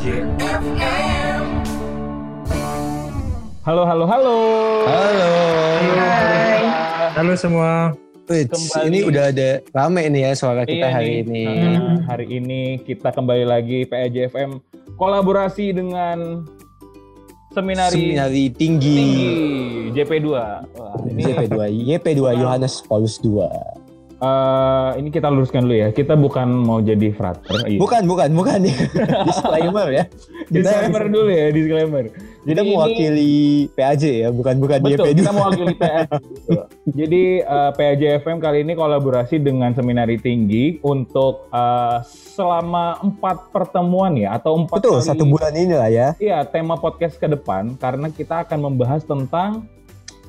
Halo, Halo, halo, halo. Halo. Hai. Halo semua. halo, kembali. ini udah ada rame nih ya suara kita iya hari nih. ini. Nah, hari ini kita kembali lagi halo, kolaborasi dengan seminari, seminari tinggi. tinggi JP2. Wah, ini JP2, YP2 nah. Yohanes Paulus 2. Uh, ini kita luruskan dulu ya. Kita bukan mau jadi frater. Iya. Bukan, bukan, bukan, bukan. disclaimer ya. Kita disclaimer dulu ya, disclaimer. Jadi kita mewakili ini, PAJ ya, bukan bukan betul, YP kita mewakili PAJ. Gitu. Jadi eh, uh, PAJ FM kali ini kolaborasi dengan Seminari Tinggi untuk uh, selama empat pertemuan ya, atau empat Betul, kali, satu bulan ini lah ya. Iya, tema podcast ke depan karena kita akan membahas tentang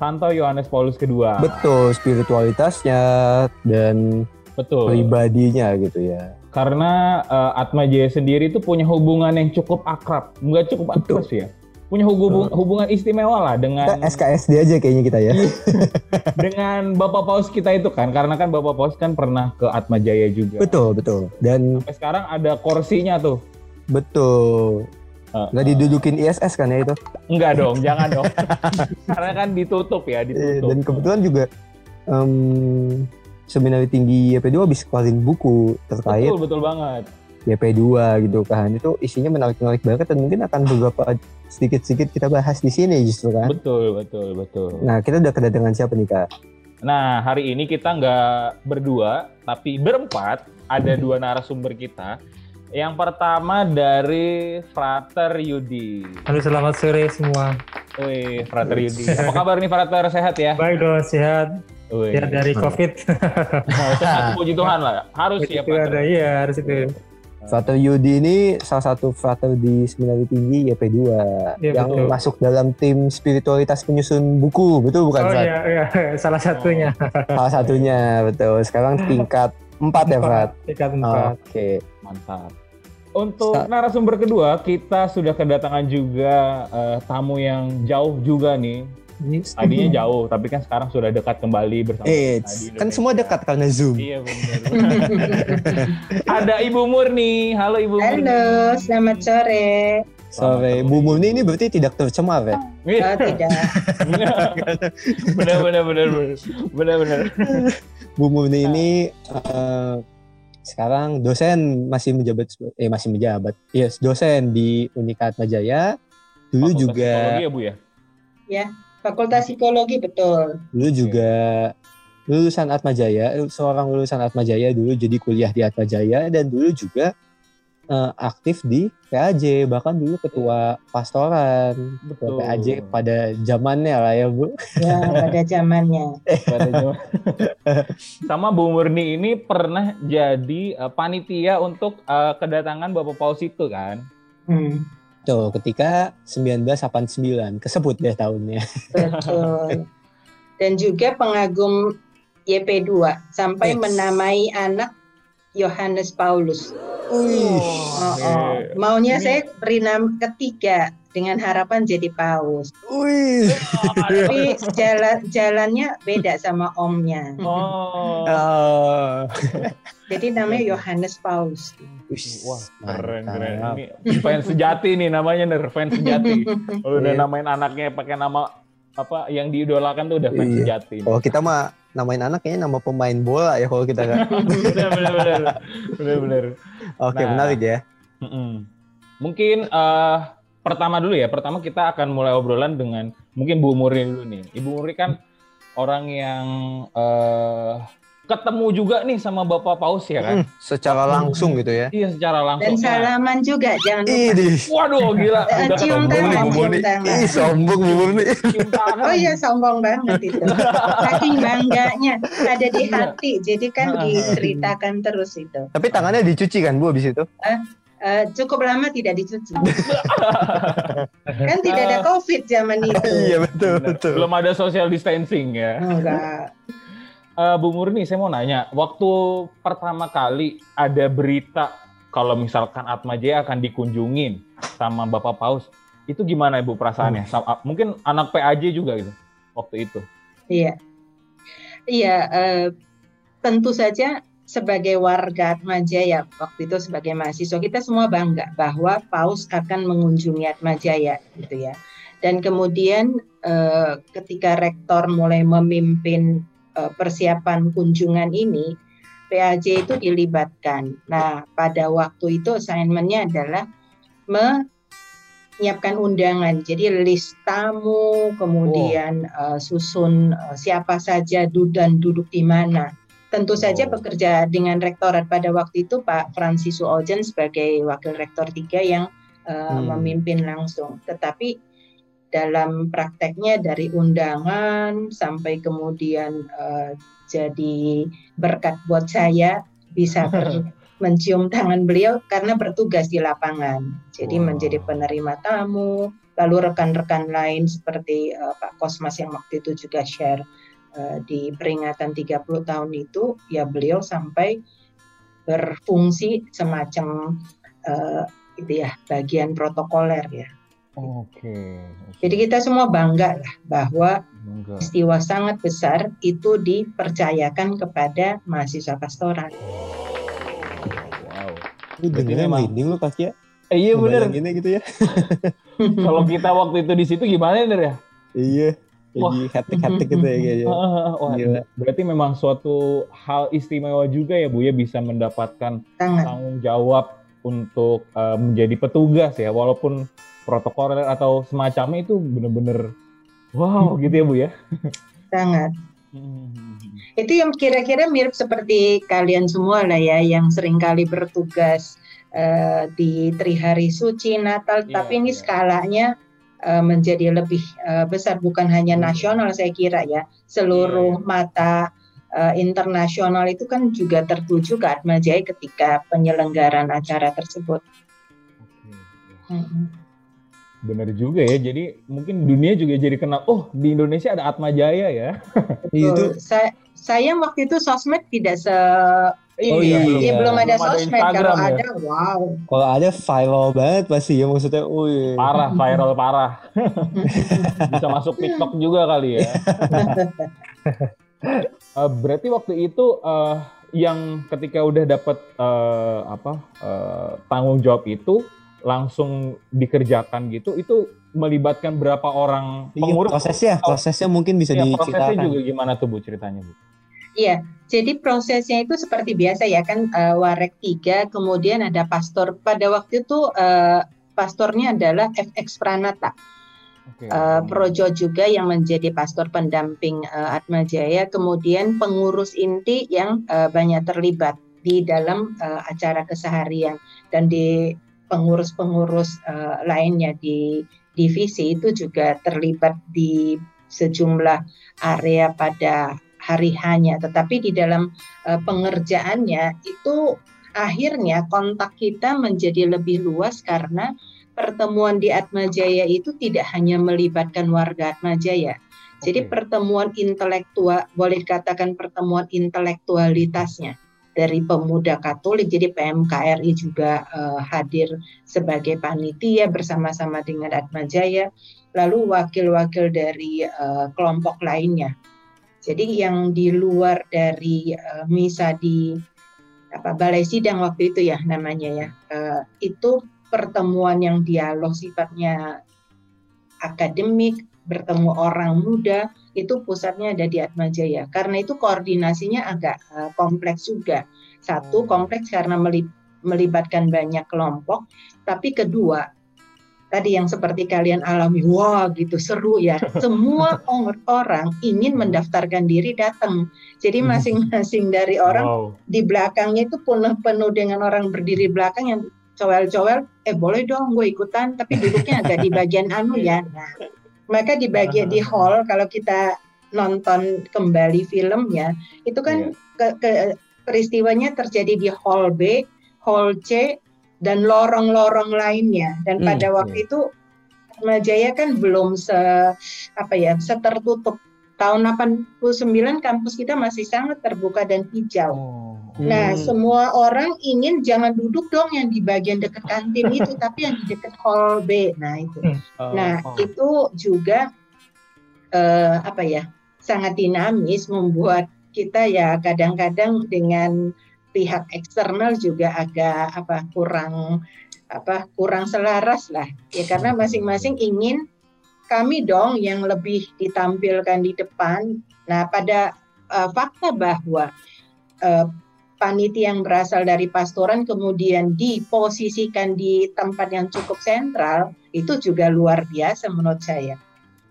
Santo Yohanes Paulus kedua. Betul, spiritualitasnya dan Betul. pribadinya gitu ya. Karena eh, Atma Jaya sendiri itu punya hubungan yang cukup akrab, nggak cukup akrab sih ya. Punya hubungan hubungan istimewa lah dengan Kita SKSD aja kayaknya kita ya. dengan Bapak Paus kita itu kan, karena kan Bapak Paus kan pernah ke Atma Jaya juga. betul, betul. Dan Sampai sekarang ada kursinya tuh. betul. Eh, Nggak didudukin ISS kan ya itu. Enggak dong, jangan dong. karena kan ditutup ya, Iya, ditutup. dan kebetulan juga em, seminari tinggi YP2 habis keluarin buku terkait betul, betul banget. YP2 gitu kan. Itu isinya menarik-menarik banget dan mungkin akan beberapa sedikit-sedikit kita bahas di sini justru kan. Betul, betul, betul. Nah, kita udah kedatangan siapa nih Kak? Nah, hari ini kita nggak berdua, tapi berempat. Ada dua narasumber kita. Yang pertama dari Frater Yudi. Halo selamat sore semua. Wih, Frater Yudi. Apa kabar nih Frater? Sehat ya? Baik dong sehat. Wih. Ya dari COVID. Nah, puji Tuhan lah. Harus ya, itu ada Frater. iya harus itu. Frater Yudi ini salah satu frater di seminari tinggi YP2 Iya, yang betul. masuk dalam tim spiritualitas penyusun buku, betul bukan Oh iya iya salah satunya. Salah satunya, betul. Sekarang tingkat 4 ya, Frat? Tingkat Oke. empat. Mantap. Untuk Sa- narasumber kedua, kita sudah kedatangan juga eh, tamu yang jauh juga nih. Tadinya jauh, tapi kan sekarang sudah dekat kembali bersama kita di kan semua dekat karena Zoom. Iya benar. Ada Ibu Murni. Halo Ibu Murni. Halo, selamat sore. Sore, Bu Murni ini berarti tidak tercemar ya? Iya. Oh, tidak. benar benar benar benar benar. Bu Murni ini eh, sekarang dosen masih menjabat eh masih menjabat. Yes, dosen di Unikat Majaya. Dulu Fakultas juga Psikologi ya Bu ya. Fakultas Psikologi betul. dulu juga lulusan Atmajaya, seorang lulusan Atmajaya dulu jadi kuliah di Atmajaya dan dulu juga eh, aktif di PAJ, bahkan dulu ketua pastoran ketua Betul. PAJ pada zamannya lah ya Bu. Ya, pada zamannya. Pada zaman- Sama Bu Murni ini pernah jadi eh, panitia untuk eh, kedatangan Bapak Paus itu kan. Hmm, Tuh, ketika 1989 kesebut deh tahunnya. betul. Dan juga pengagum YP2 sampai Yes. menamai anak Yohanes Paulus. Wih, Oh, oh. Maunya Ini- saya beri nama ketiga dengan harapan jadi paus. wih. Tapi jalan jalannya beda sama omnya. Oh. Ah. Jadi namanya Yohanes. Wih, Wah, keren keren. Ini fans sejati nih namanya ner fans sejati. Kalau udah Iya. namain anaknya pakai nama apa yang diidolakan tuh udah fans Iya. sejati. Kalau kita mah namain anak kayaknya nama pemain bola ya kalau kita nggak. bener bener bener bener bener. Oke, Nah. menarik ya. Mm-mm. Mungkin eh, pertama dulu ya. Pertama kita akan mulai obrolan dengan mungkin Bu Murni dulu nih. Ibu Murni kan orang yang eh, ketemu juga nih sama Bapak Paus ya kan? Hmm, secara langsung gitu ya. Iya secara langsung. Dan Nah, salaman juga, jangan lupa. Ini. Waduh gila. Eh, Udah cium nih, tangan, cium tangan. Ih, sombong Bu Murni. Cium tangan. Oh iya sombong banget itu. Saking bangganya ada di Iya. hati, jadi kan diceritakan terus itu. Tapi tangannya dicuci kan Bu abis itu? Eh, cukup lama tidak dicuci. kan tidak ada COVID zaman itu. Iya betul betul. Belum ada social distancing ya. Enggak. Eh, Bu Murni, saya mau nanya, waktu pertama kali ada berita kalau misalkan Atma Jaya akan dikunjungin sama Bapak Paus, itu gimana Ibu perasaannya? Sama- mungkin anak PAJ juga gitu waktu itu. Iya. Iya, eh, tentu saja sebagai warga Atmajaya waktu itu sebagai mahasiswa kita semua bangga bahwa Paus akan mengunjungi Atmajaya gitu ya. Dan kemudian eh, ketika rektor mulai memimpin eh, persiapan kunjungan ini, PAJ itu dilibatkan. Nah, pada waktu itu assignment-nya adalah menyiapkan undangan. Jadi list tamu, kemudian uh, susun uh, siapa saja duduk dan duduk di mana. Tentu saja Oh. bekerja dengan rektorat pada waktu itu Pak Francisu Ojen sebagai wakil rektor tiga yang uh, Hmm. memimpin langsung. Tetapi dalam prakteknya dari undangan sampai kemudian uh, jadi berkat buat saya bisa ber- mencium tangan beliau karena bertugas di lapangan. Jadi Wow. menjadi penerima tamu, lalu rekan-rekan lain seperti uh, Pak Kosmas yang waktu itu juga share uh, di peringatan 30 tahun itu, ya beliau sampai berfungsi semacam uh, itu ya bagian protokoler ya. Oke. Jadi kita semua bangga lah bahwa Bangga. peristiwa sangat besar itu dipercayakan kepada mahasiswa pastoral. Wow. Memang- merinding lu kaki ya? Eh, iya bener. Ngebayanginnya gitu ya? Kalau kita waktu itu di situ gimana Ner ya? Iya. Wah. Jadi hati-hati gitu ya kayaknya. Wah, Gila. berarti memang suatu hal istimewa juga ya Bu ya bisa mendapatkan sangat tanggung jawab untuk eh, menjadi petugas ya walaupun protokoler atau semacamnya itu bener-bener wow gitu ya Bu ya. sangat Hmm. itu yang kira-kira mirip seperti kalian semua lah ya yang sering kali bertugas eh, di Trihari Suci Natal Iya, tapi ini iya. skalanya eh, menjadi lebih eh, besar bukan hanya Betul. nasional saya kira ya seluruh Iya, mata eh, internasional itu kan juga tertuju ke Atmajaya ketika penyelenggaraan acara tersebut. Oke. Mm-mm. Bener juga ya. Jadi mungkin dunia juga jadi kenal. Oh di Indonesia ada Atma Jaya ya. Itu Betul. Sa- sayang waktu itu sosmed tidak se Oh ini ya. iya. Ya, belum ada Belum ada sosmed kalau Instagram ya. ada wow kalau ada viral banget pasti ya maksudnya. Wih. Parah, viral parah. Bisa masuk TikTok juga kali ya. Eh, berarti waktu itu eh, yang ketika udah dapat eh, apa eh, tanggung jawab itu langsung dikerjakan gitu, itu melibatkan berapa orang Iya, pengurus? prosesnya, prosesnya mungkin bisa Ya, prosesnya diceritakan. juga gimana tuh bu ceritanya bu? Iya, jadi prosesnya itu seperti biasa ya kan eh, Warek 3, kemudian ada pastor. Pada waktu itu eh, pastornya adalah FX Pranata, Oke. eh, Projo juga yang menjadi pastor pendamping eh, Atmajaya, kemudian pengurus inti yang eh, banyak terlibat di dalam eh, acara keseharian dan di pengurus-pengurus eh, lainnya di divisi itu juga terlibat di sejumlah area pada hari hanya. Tetapi di dalam eh, pengerjaannya itu akhirnya kontak kita menjadi lebih luas karena pertemuan di Atmajaya itu tidak hanya melibatkan warga Atmajaya. Jadi pertemuan intelektual boleh dikatakan pertemuan intelektualitasnya dari pemuda Katolik. Jadi PMKRI juga eh, hadir sebagai panitia bersama-sama dengan Atmajaya, lalu wakil-wakil dari eh, kelompok lainnya. Jadi yang di luar dari eh, misa di apa balai sidang waktu itu ya namanya ya, eh, itu pertemuan yang dialog sifatnya akademik, bertemu orang muda, itu pusatnya ada di Atmajaya. Karena itu koordinasinya agak eh, kompleks juga. Satu kompleks karena meli- melibatkan banyak kelompok, tapi kedua tadi yang seperti kalian alami, wah gitu seru ya. Semua or- orang ingin mendaftarkan diri datang. Jadi Hmm. masing-masing dari orang Wow. di belakangnya itu penuh penuh dengan orang berdiri belakang yang cowel-cowel, eh boleh dong gue ikutan, tapi duduknya agak di bagian anu ya. Nah, maka di bagian di hall kalau kita nonton kembali filmnya, itu kan ke- ke- peristiwanya terjadi di hall B, hall C, dan lorong-lorong lainnya. Dan Hmm, pada waktu itu Atmajaya kan belum se apa ya, setertutup. Tahun 89 kampus kita masih sangat terbuka dan hijau. Oh. Nah, Hmm. semua orang ingin jangan duduk dong yang di bagian dekat kantin itu, tapi yang di dekat hall B. Nah, itu. Oh, Nah, oh. itu juga eh, apa ya? sangat dinamis membuat kita ya kadang-kadang dengan pihak eksternal juga agak apa kurang apa kurang selaras lah ya karena masing-masing ingin kami dong yang lebih ditampilkan di depan. Nah pada uh, fakta bahwa uh, panitia yang berasal dari pastoran kemudian diposisikan di tempat yang cukup sentral itu juga luar biasa menurut saya.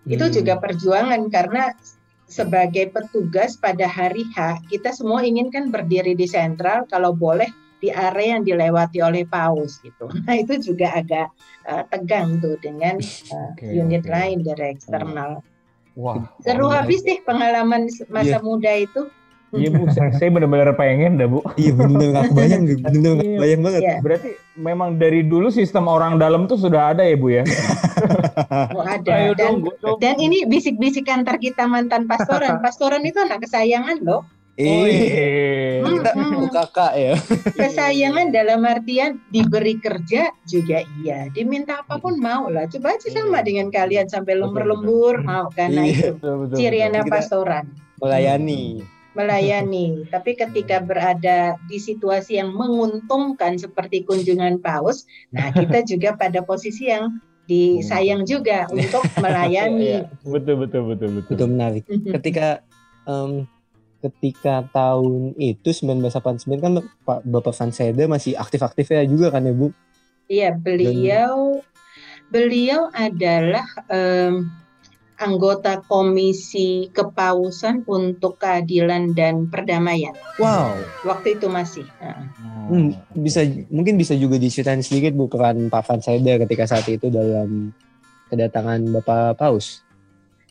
Itu Hmm. juga perjuangan karena sebagai petugas pada hari H kita semua ingin kan berdiri di sentral kalau boleh di area yang dilewati oleh paus gitu. Nah itu juga agak uh, tegang tuh dengan uh, Oke, unit oke. lain dari eksternal. Wah, Seru wah, habis deh pengalaman masa Iya. muda itu. Iya bu, saya, saya benar-benar pengen dah bu. Iya bener-bener gak kebayang, bener-bener gak Iya. kebayang banget. Iya. Berarti memang dari dulu sistem orang dalam tuh sudah ada ya bu ya? Oh, ada Ayo dan dong, dan ini bisik-bisik antar kita mantan pastoran. Pastoran itu anak kesayangan loh. Oh, Eh, iya. kita Hmm. oh, kakak ya. Kesayangan dalam artian diberi kerja juga iya. Diminta apa pun mau lah. Coba aja sama Iya. dengan kalian sampai lembur-lembur mau kan. Nah Iya. itu Betul, betul, ciri anak pastoran. Melayani. Melayani. Tapi ketika berada di situasi yang menguntungkan seperti kunjungan paus, nah kita juga pada posisi yang disayang juga untuk melayani. Iya, betul betul betul betul. Itu menarik. Ketika em, ketika tahun itu 1989 kan Pak Bapak Fanseda masih aktif-aktifnya juga kan ya Bu? Iya, beliau beliau adalah em, anggota Komisi Kepausan untuk Keadilan dan Perdamaian. Wow. Waktu itu masih. Nah, Hmm, bisa mungkin bisa juga diceritain sedikit Bu peran Pak Fanseda ketika saat itu dalam kedatangan Bapak Paus.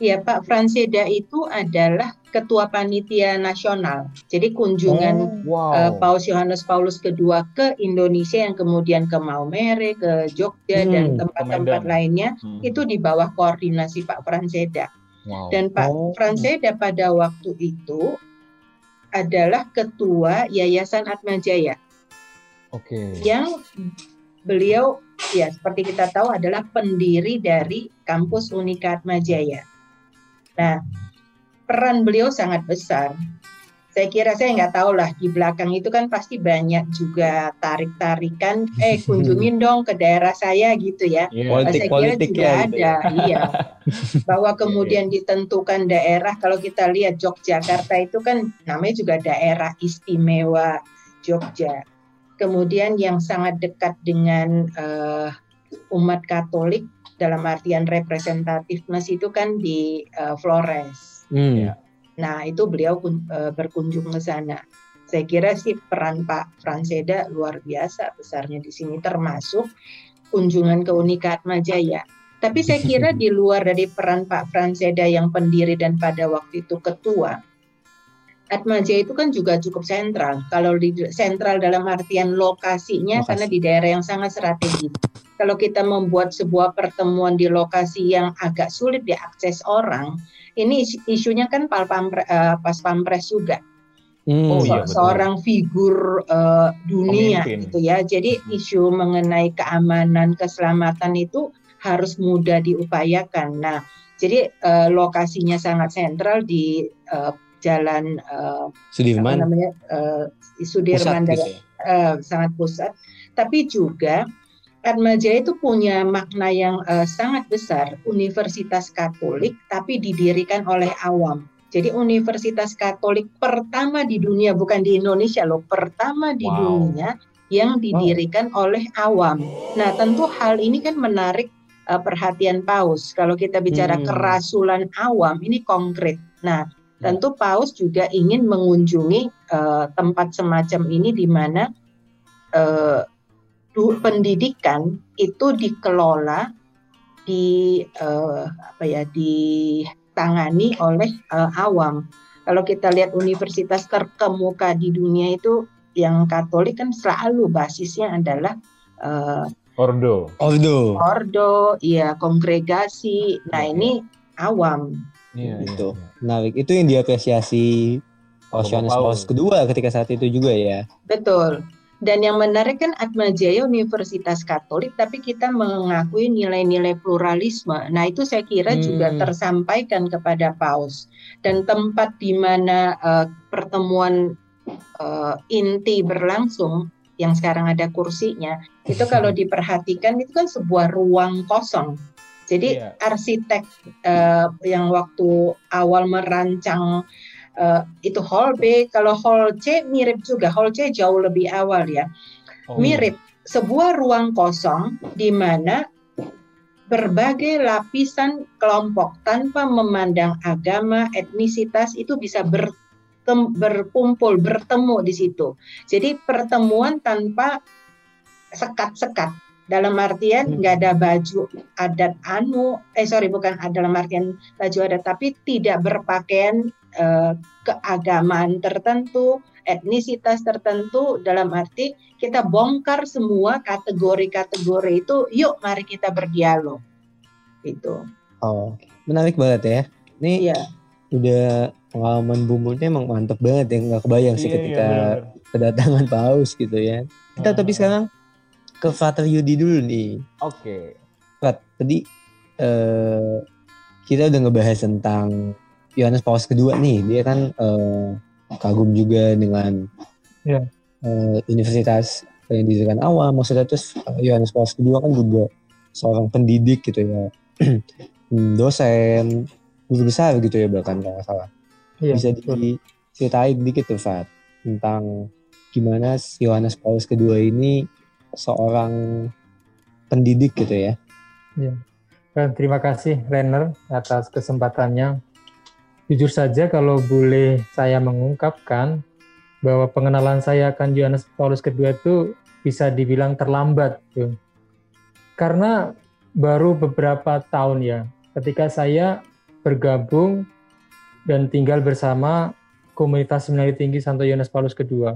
Ya, Pak Franseda itu adalah ketua panitia nasional. Jadi kunjungan wow. eh, Paus Yohanes Paulus II ke Indonesia yang kemudian ke Maumere, ke Jogja Hmm, dan tempat-tempat lainnya Hmm. itu di bawah koordinasi Pak Franseda. wow. Dan Pak Oh. Franseda pada waktu itu adalah ketua Yayasan Atmajaya Oke. yang beliau ya seperti kita tahu adalah pendiri dari kampus Unika Atmajaya. Nah, peran beliau sangat besar. Saya kira saya nggak tahu lah di belakang itu kan pasti banyak juga tarik-tarikan, eh kunjungin dong ke daerah saya gitu ya. Iya. Politik- saya kira politik juga ya gitu ada, iya. Bahwa kemudian ditentukan daerah, kalau kita lihat Yogyakarta itu kan namanya juga daerah istimewa Jogja. Kemudian yang sangat dekat dengan eh, umat Katolik dalam artian representativeness itu kan di eh, Flores. Hmm. Iya. Nah, itu beliau kun- eh, berkunjung ke sana. Saya kira sih peran Pak Franseda luar biasa besarnya di sini termasuk kunjungan ke Unika Atmajaya. Tapi saya kira di luar dari peran Pak Franseda yang pendiri dan pada waktu itu ketua, Atmajaya itu kan juga cukup sentral. Kalau di sentral dalam artian lokasinya Lokasi. karena di daerah yang sangat strategis. Kalau kita membuat sebuah pertemuan di lokasi yang agak sulit diakses orang, ini is- isunya kan pal pampre- eh, pas pampres juga. Hmm. Oh, iya, betul. seorang figur eh, dunia Pemimpin. gitu ya. Jadi Hmm. isu mengenai keamanan, keselamatan itu harus mudah diupayakan. Nah, jadi eh, lokasinya sangat sentral di eh, jalan apa Sudirman. namanya eh, Sudirman Pusat dan gitu ya. eh, sangat pusat, tapi juga Atmajaya itu punya makna yang eh, sangat besar, Universitas Katolik, tapi didirikan oleh awam. Jadi Universitas Katolik pertama di dunia, bukan di Indonesia loh, pertama di Wow. dunia yang didirikan oleh awam. Nah tentu hal ini kan menarik eh, perhatian Paus. Kalau kita bicara Hmm. kerasulan awam, ini konkret. Nah tentu Paus juga ingin mengunjungi eh, tempat semacam ini di mana du- pendidikan itu dikelola di eh, apa ya ditangani oleh eh, awam. Kalau kita lihat universitas terkemuka di dunia itu yang Katolik kan selalu basisnya adalah eh, Ordo. Ordo. ordo, ya kongregasi. Nah Iya, ini awam. Iya, Gitu. iya, iya. Menarik. Itu yang diapresiasi Paus. Paus kedua ketika saat itu juga ya. Betul. Dan yang menarik kan Atmajaya Universitas Katolik, tapi kita mengakui nilai-nilai pluralisme. Nah itu saya kira juga Hmm. tersampaikan kepada Paus. Dan tempat di mana eh, pertemuan eh, inti berlangsung yang sekarang ada kursinya itu kalau diperhatikan itu kan sebuah ruang kosong. Jadi Iya. arsitek eh, yang waktu awal merancang eh, itu hall B, kalau hall C mirip juga. Hall C jauh lebih awal ya Oh, mirip sebuah ruang kosong di mana berbagai lapisan kelompok tanpa memandang agama, etnisitas itu bisa bertem- berkumpul, bertemu di situ. Jadi pertemuan tanpa sekat-sekat. Dalam artian Hmm. nggak ada baju adat anu, eh sorry bukan dalam artian baju adat, tapi tidak berpakaian eh, keagamaan tertentu, etnisitas tertentu dalam arti kita bongkar semua kategori-kategori itu yuk mari kita berdialog gitu Oh, menarik banget ya. Ini iya udah pengalaman bumbunya emang mantep banget ya. Nggak kebayang sih Iya, iya, ketika bener. kedatangan Paus gitu ya. Kita tapi Ah. sekarang ke Frater Yudi dulu nih. Oke. Frat, tadi eh, kita udah ngebahas tentang Yohanes Paus kedua nih. Dia kan eh, kagum juga dengan Iya. eh, universitas pendidikan awam. Maksudnya terus eh, Yohanes Paus kedua kan juga seorang pendidik gitu ya. Hmm, dosen, guru besar gitu ya bahkan kalau salah. Iya, Bisa diceritain dikit tuh Fat tentang gimana Yohanes Paulus kedua ini seorang pendidik gitu ya. Dan terima kasih Renner atas kesempatannya. Jujur saja kalau boleh saya mengungkapkan bahwa pengenalan saya akan Yohanes Paulus kedua itu bisa dibilang terlambat tuh. Karena baru beberapa tahun ya ketika saya bergabung dan tinggal bersama komunitas seminari tinggi Santo Yohanes Paulus kedua.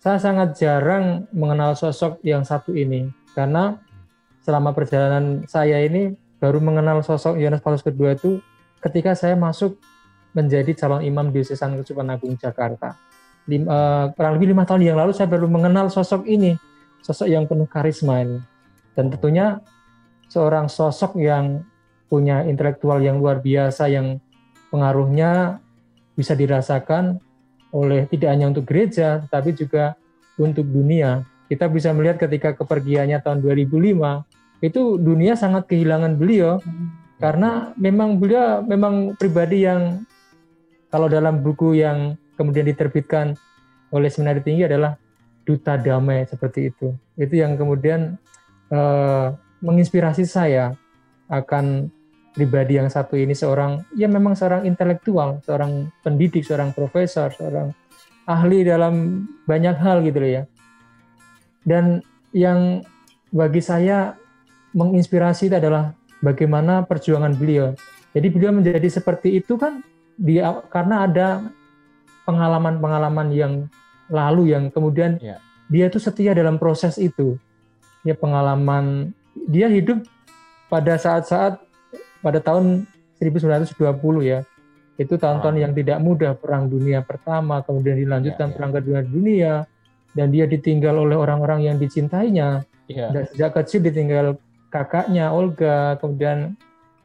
Saya sangat jarang mengenal sosok yang satu ini karena selama perjalanan saya ini baru mengenal sosok Yohanes Paulus kedua itu ketika saya masuk menjadi calon imam di Diocesan Kesupan Agung Jakarta. Lim, eh, kurang lebih lima tahun yang lalu saya baru mengenal sosok ini, sosok yang penuh karisma ini. Dan tentunya seorang sosok yang punya intelektual yang luar biasa yang pengaruhnya bisa dirasakan oleh tidak hanya untuk gereja tapi juga untuk dunia. Kita bisa melihat ketika kepergiannya tahun 2005 itu dunia sangat kehilangan beliau karena memang beliau memang pribadi yang kalau dalam buku yang kemudian diterbitkan oleh seminari tinggi adalah duta damai seperti itu. Itu yang kemudian eh, menginspirasi saya akan pribadi yang satu ini seorang ya memang seorang intelektual, seorang pendidik, seorang profesor, seorang ahli dalam banyak hal gitu loh ya. Dan yang bagi saya menginspirasi itu adalah bagaimana perjuangan beliau. Jadi beliau menjadi seperti itu kan dia karena ada pengalaman-pengalaman yang lalu yang kemudian Ya. dia itu setia dalam proses itu. Ya pengalaman dia hidup pada saat-saat pada tahun 1920 ya. Itu tahun-tahun Ah. yang tidak mudah perang dunia pertama, kemudian dilanjutkan Ya, ya. perang kedua dunia dan dia ditinggal oleh orang-orang yang dicintainya. Iya. Dan sejak kecil ditinggal kakaknya Olga, kemudian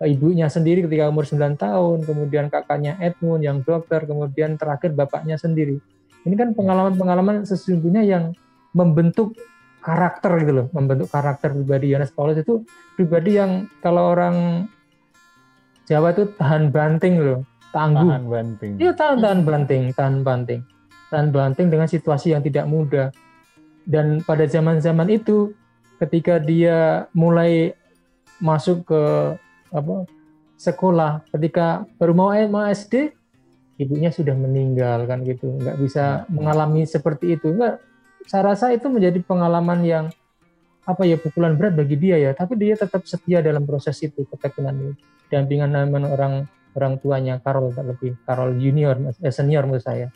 ibunya sendiri ketika umur 9 tahun, kemudian kakaknya Edmund yang dokter, kemudian terakhir bapaknya sendiri. Ini kan pengalaman-pengalaman sesungguhnya yang membentuk karakter gitu loh, membentuk karakter pribadi Yohanes Paulus itu pribadi yang kalau orang Jawa itu tahan banting loh, tangguh. Tahan banting. Iya tahan tahan banting, tahan banting, tahan banting dengan situasi yang tidak mudah. Dan pada zaman-zaman itu, ketika dia mulai masuk ke apa sekolah, ketika baru mau mau SD, ibunya sudah meninggal kan gitu, nggak bisa mengalami seperti itu. Nggak, saya rasa itu menjadi pengalaman yang apa ya pukulan berat bagi dia ya, tapi dia tetap setia dalam proses itu ketekunan itu, dampingan dengan orang orang tuanya Carol lebih. Carol junior eh, senior menurut saya.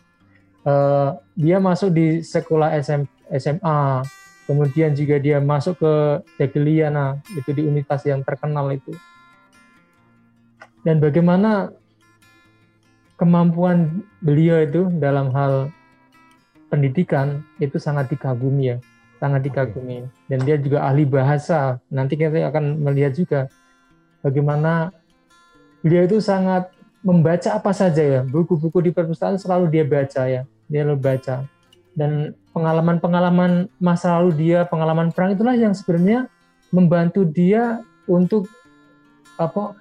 Eh, dia masuk di sekolah SM, SMA kemudian juga dia masuk ke Jagielloniana itu di universitas yang terkenal itu dan bagaimana kemampuan beliau itu dalam hal pendidikan itu sangat dikagumi ya sangat dikagumi. Dan dia juga ahli bahasa. Nanti kita akan melihat juga bagaimana beliau itu sangat membaca apa saja ya. Buku-buku di perpustakaan selalu dia baca ya dia selalu baca. Dan pengalaman-pengalaman masa lalu dia, pengalaman perang itulah yang sebenarnya membantu dia untuk apa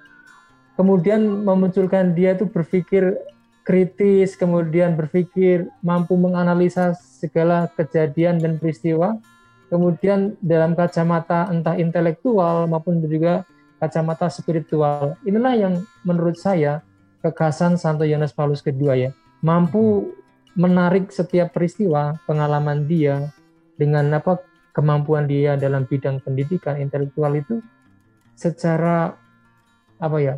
kemudian memunculkan dia itu berpikir kritis, kemudian berpikir mampu menganalisa segala kejadian dan peristiwa, kemudian dalam kacamata entah intelektual maupun juga kacamata spiritual. Inilah yang menurut saya kekasan Santo Yohanes Paulus II ya, mampu menarik setiap peristiwa pengalaman dia dengan apa kemampuan dia dalam bidang pendidikan intelektual itu secara apa ya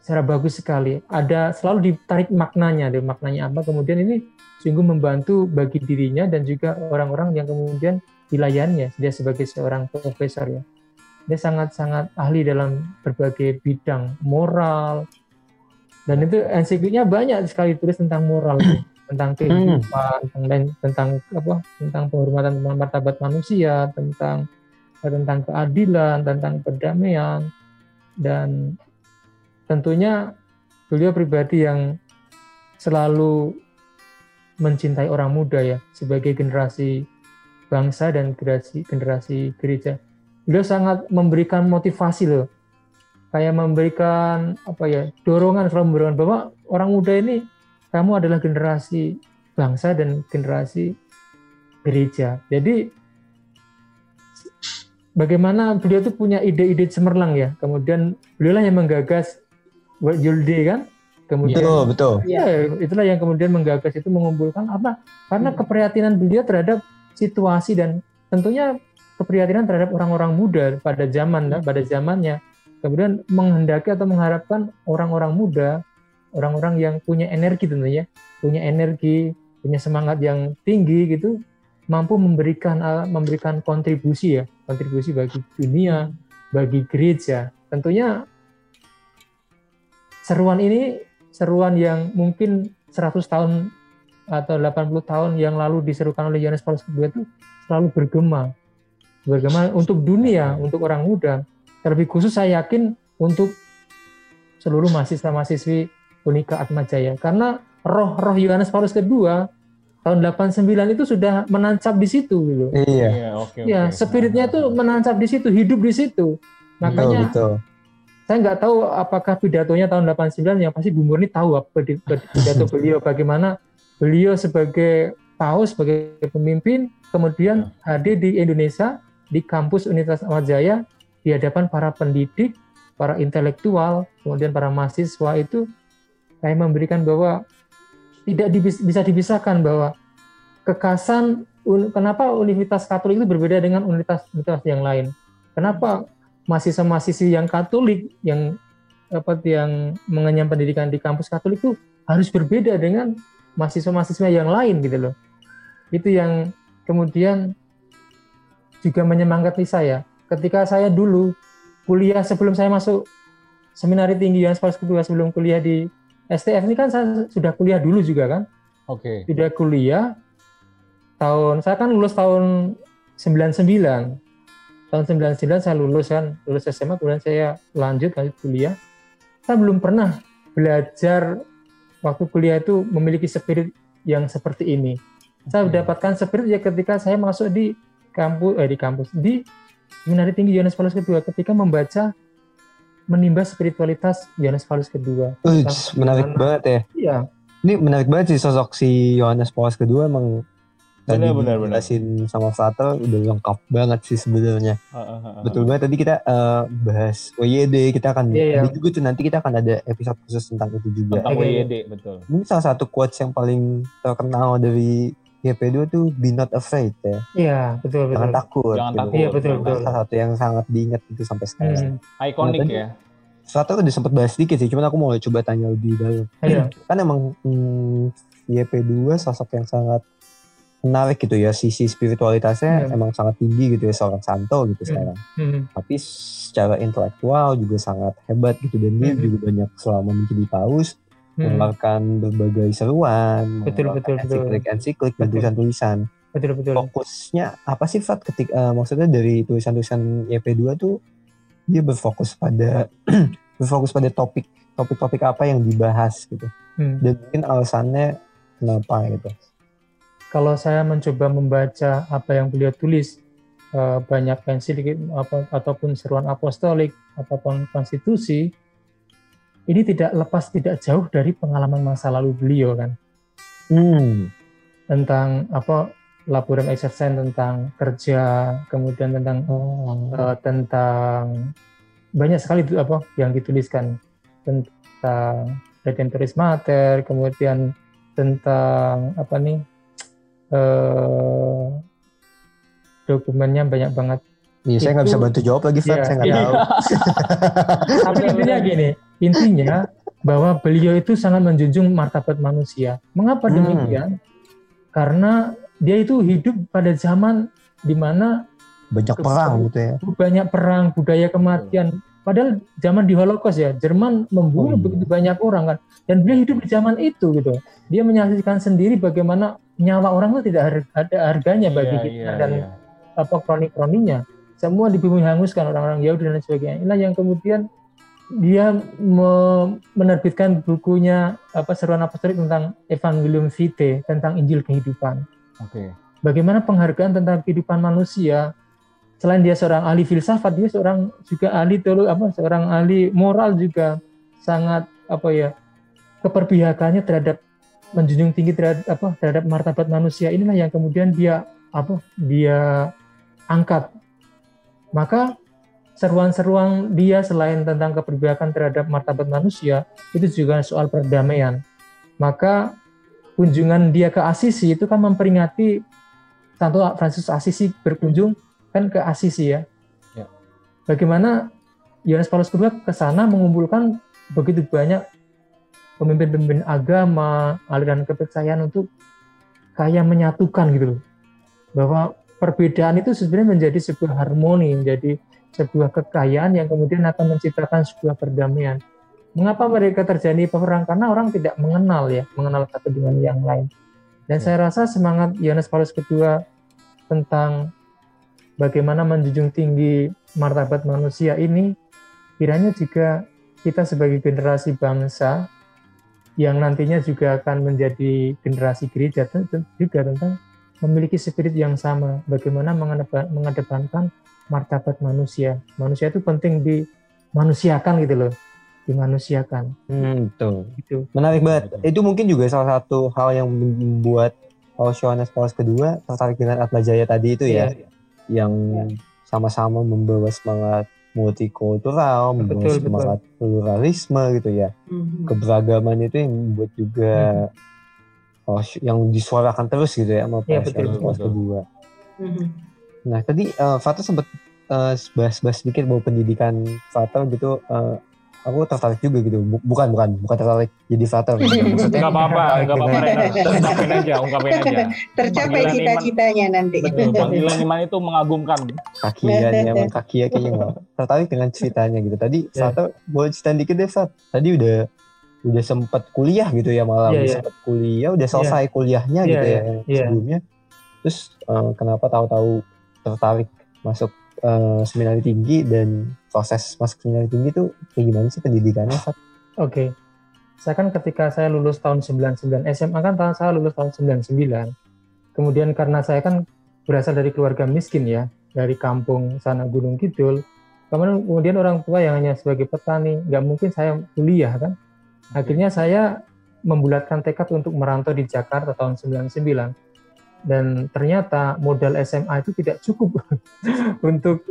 secara bagus sekali. Ada selalu ditarik maknanya deh maknanya apa. Kemudian ini sungguh membantu bagi dirinya dan juga orang-orang yang kemudian dilayaninya dia sebagai seorang profesor ya. Dia sangat-sangat ahli dalam berbagai bidang moral. Dan itu ensikliknya banyak sekali tulis tentang moral tentang kehidupan hmm. tentang tentang apa tentang penghormatan tentang martabat manusia tentang tentang keadilan tentang perdamaian dan tentunya beliau pribadi yang selalu mencintai orang muda ya sebagai generasi bangsa dan generasi generasi gereja. Beliau sangat memberikan motivasi loh. Kayak memberikan apa ya dorongan selalu memberikan bahwa orang muda ini kamu adalah generasi bangsa dan generasi gereja. Jadi bagaimana beliau tuh punya ide-ide cemerlang ya. Kemudian beliau lah yang menggagas Day kan? Kemudian betul betul. Ya itulah yang kemudian menggagas itu mengumpulkan apa? Karena hmm. keprihatinan beliau terhadap situasi dan tentunya keprihatinan terhadap orang-orang muda pada zaman pada zamannya. Kemudian menghendaki atau mengharapkan orang-orang muda, orang-orang yang punya energi tentunya, punya energi, punya semangat yang tinggi gitu, mampu memberikan uh, memberikan kontribusi ya, kontribusi bagi dunia, bagi gereja. Tentunya seruan ini seruan yang mungkin 100 tahun atau 80 tahun yang lalu diserukan oleh Yohanes Paulus II itu selalu bergema. Bergema untuk dunia, untuk orang muda Terlebih khusus saya yakin untuk seluruh mahasiswa-mahasiswi Unika Atmajaya. Karena roh-roh Yohanes Paulus kedua tahun 89 itu sudah menancap di situ gitu. Iya. Iya, okay, ya, okay. spiritnya itu menancap di situ, hidup di situ. Makanya betul, betul. Saya nggak tahu apakah pidatonya tahun 89 yang pasti Bu Murni tahu apa pidato beliau bagaimana beliau sebagai paus sebagai pemimpin kemudian ya. hadir di Indonesia di kampus Universitas Atmajaya di hadapan para pendidik, para intelektual, kemudian para mahasiswa itu saya memberikan bahwa tidak bisa dipisahkan bahwa kekasan kenapa Universitas Katolik itu berbeda dengan universitas-universitas yang lain. Kenapa mahasiswa-mahasiswi yang Katolik yang apa yang mengenyam pendidikan di kampus Katolik itu harus berbeda dengan mahasiswa-mahasiswa yang lain gitu loh. Itu yang kemudian juga menyemangati saya ketika saya dulu kuliah sebelum saya masuk seminari tinggi Yohanes Paulus kedua sebelum kuliah di STF ini kan saya sudah kuliah dulu juga kan. Oke. Okay. Sudah kuliah tahun saya kan lulus tahun 99. Tahun 99 saya lulus kan, lulus SMA kemudian saya lanjut lanjut kuliah. Saya belum pernah belajar waktu kuliah itu memiliki spirit yang seperti ini. Saya mendapatkan spirit ya ketika saya masuk di kampus eh di kampus di Seminari Tinggi Yohanes Paulus II ketika membaca menimba spiritualitas Yohanes Paulus II. Uh, menarik banget ya. Iya. Ini menarik banget sih sosok si Yohanes Paulus II emang tadi benar, benar, sama Frater udah lengkap banget sih sebenarnya. Betul banget tadi kita uh, bahas WYD kita akan yeah, yeah. juga tuh nanti kita akan ada episode khusus tentang itu juga. Tentang WYD betul. Ini salah satu quotes yang paling terkenal dari YP2 tuh be not afraid ya. Iya, betul betul. Jangan takut. Jangan gitu. takut. Iya, betul betul. Salah satu yang sangat diingat itu sampai sekarang. Hmm. Ikonik nah, ya. Suatu udah sempat bahas sedikit sih, cuman aku mau coba tanya lebih dalam. Iya. kan emang hmm, YP2 sosok yang sangat menarik gitu ya sisi spiritualitasnya hmm. emang sangat tinggi gitu ya seorang santo gitu hmm. sekarang hmm. tapi secara intelektual juga sangat hebat gitu dan dia hmm. juga banyak selama menjadi paus hmm. mengeluarkan berbagai seruan, betul betul ensiklik ensiklik dan tulisan-tulisan. Betul betul. Fokusnya apa sih Fat ketika uh, maksudnya dari tulisan-tulisan YP2 tuh dia berfokus pada berfokus pada topik topik-topik apa yang dibahas gitu. Hmm. Dan mungkin alasannya kenapa gitu. Kalau saya mencoba membaca apa yang beliau tulis eh, banyak pensil apa, ataupun seruan apostolik ataupun konstitusi ini tidak lepas tidak jauh dari pengalaman masa lalu beliau kan Hmm. tentang apa laborum exercens tentang kerja kemudian tentang Oh. eh, tentang banyak sekali itu apa yang dituliskan tentang Redemptoris Mater, kemudian tentang apa nih eh dokumennya banyak banget. Iya, saya nggak bisa bantu jawab lagi, Fat. Iya, saya nggak iya. tahu. Tapi intinya gini, intinya bahwa beliau itu sangat menjunjung martabat manusia. Mengapa Hmm. demikian? Karena dia itu hidup pada zaman di mana Banyak perang gitu ya. banyak perang, budaya kematian. Padahal zaman di Holocaust ya, Jerman membunuh Oh, iya. begitu banyak orang kan. Dan beliau hidup di zaman itu gitu. Dia menyaksikan sendiri bagaimana nyawa orang itu tidak ada harganya bagi Iya, kita iya, dan iya. apa kroni-kroninya. Semua di bumi hanguskan orang-orang Yahudi dan sebagainya. Inilah yang kemudian dia me- menerbitkan bukunya apa seruan apostolik tentang Evangelium Vitae tentang Injil kehidupan Oke. bagaimana penghargaan tentang kehidupan manusia. Selain dia seorang ahli filsafat, dia seorang juga ahli teologi, apa seorang ahli moral juga sangat apa ya keperpihakannya terhadap menjunjung tinggi terhadap apa terhadap martabat manusia. Inilah yang kemudian dia apa dia angkat. Maka seruan-seruan dia selain tentang keperpihakan terhadap martabat manusia itu juga soal perdamaian. Maka kunjungan dia ke Asisi itu kan memperingati Santo Francis Asisi berkunjung kan ke Asisi ya. Ya. Bagaimana Yohanes Paulus II ke sana mengumpulkan begitu banyak pemimpin-pemimpin agama, aliran kepercayaan untuk kayak menyatukan gitu loh. Bahwa perbedaan itu sebenarnya menjadi sebuah harmoni, menjadi sebuah kekayaan yang kemudian akan menciptakan sebuah perdamaian. Mengapa mereka terjadi perang? Karena orang tidak mengenal ya, mengenal satu dengan yang lain. Dan Ya. saya rasa semangat Yohanes Paulus II tentang bagaimana menjunjung tinggi martabat manusia ini, kiranya juga kita sebagai generasi bangsa yang nantinya juga akan menjadi generasi gereja juga tentang memiliki spirit yang sama, bagaimana mengedepan- mengedepankan martabat manusia. Manusia itu penting dimanusiakan gitu loh, dimanusiakan Hmm, betul. gitu. Menarik banget. Itu mungkin juga salah satu hal yang membuat Paus Yohanes Paulus kedua tertarik dengan Atma Jaya tadi itu ya, Iya. Yang sama-sama membawa semangat multikultural, membawa Betul, betul. semangat pluralisme gitu ya. Mhm. Keberagaman itu yang membuat juga Paus- yang disuarakan terus gitu ya sama Paus betul, betul. kedua. Mhm. Nah tadi eh, Fata sempat eh, bahas-bahas sedikit bahwa pendidikan Fata gitu. eh, aku tertarik juga gitu. Bu- bukan bukan bukan tertarik jadi Fata. Maksudnya Nggak apa-apa, nggak apa-apa. Ungkapin aja, ungkapin aja. Tercapai cita-citanya nanti. Betul, panggilan iman itu mengagumkan. kakian ya emang kakia kayaknya nggak tertarik dengan ceritanya gitu tadi Ya. Fata boleh cerita dikit deh Fat tadi udah udah sempat kuliah gitu ya malah Iya, udah iya. sempat kuliah udah selesai kuliahnya Iya, gitu ya iya, iya. sebelumnya terus eh, kenapa tahu-tahu tertarik masuk eh, seminari tinggi dan proses masuk seminari tinggi tuh kayak gimana sih pendidikannya? Oke. Saya kan ketika saya lulus tahun 99, SMA kan tahun saya lulus tahun 99. Kemudian karena saya kan berasal dari keluarga miskin ya, dari kampung sana Gunung Kidul. Kemudian, kemudian orang tua yang hanya sebagai petani, nggak mungkin saya kuliah kan. Akhirnya saya membulatkan tekad untuk merantau di Jakarta tahun 99. Dan ternyata modal SMA itu tidak cukup untuk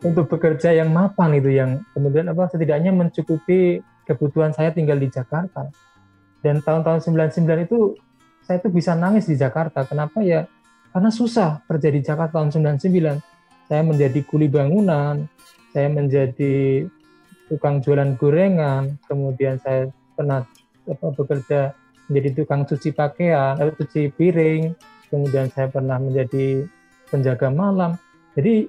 untuk bekerja yang mapan itu yang kemudian apa setidaknya mencukupi kebutuhan saya tinggal di Jakarta. Dan tahun-tahun 99 itu saya tuh bisa nangis di Jakarta. Kenapa ya? Karena susah kerja di Jakarta tahun 99. Saya menjadi kuli bangunan, saya menjadi tukang jualan gorengan, kemudian saya pernah apa, bekerja menjadi tukang cuci pakaian, atau cuci piring, kemudian saya pernah menjadi penjaga malam. Jadi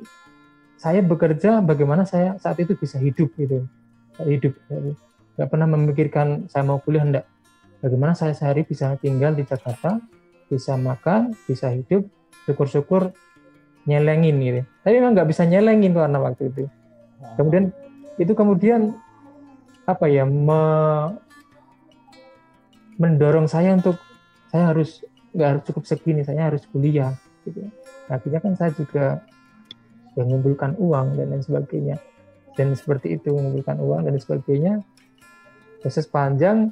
saya bekerja bagaimana saya saat itu bisa hidup gitu. Hidup nggak pernah memikirkan saya mau kuliah enggak bagaimana saya sehari bisa tinggal di Jakarta bisa makan bisa hidup syukur-syukur nyelengin gitu. Tapi memang nggak bisa nyelengin karena waktu itu. Kemudian itu kemudian apa ya me- mendorong saya untuk saya harus nggak harus cukup segini saya harus kuliah gitu. Akhirnya kan saya juga mengumpulkan uang dan lain sebagainya. Dan seperti itu mengumpulkan uang dan sebagainya. Proses panjang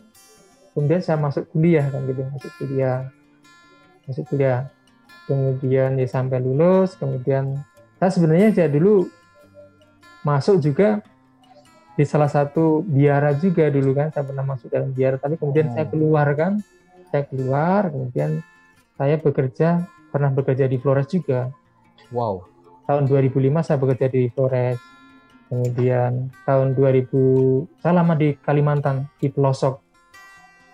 kemudian saya masuk kuliah kan gitu. Masuk kuliah. Masuk kuliah. Kemudian ya sampai lulus kemudian saya sebenarnya saya dulu masuk juga di salah satu biara juga dulu kan saya pernah masuk dalam biara. Tapi kemudian saya keluar kan saya keluar kemudian saya bekerja pernah bekerja di Flores juga. Wow. tahun 2005 saya bekerja di Flores. Kemudian tahun 2000 saya lama di Kalimantan di pelosok.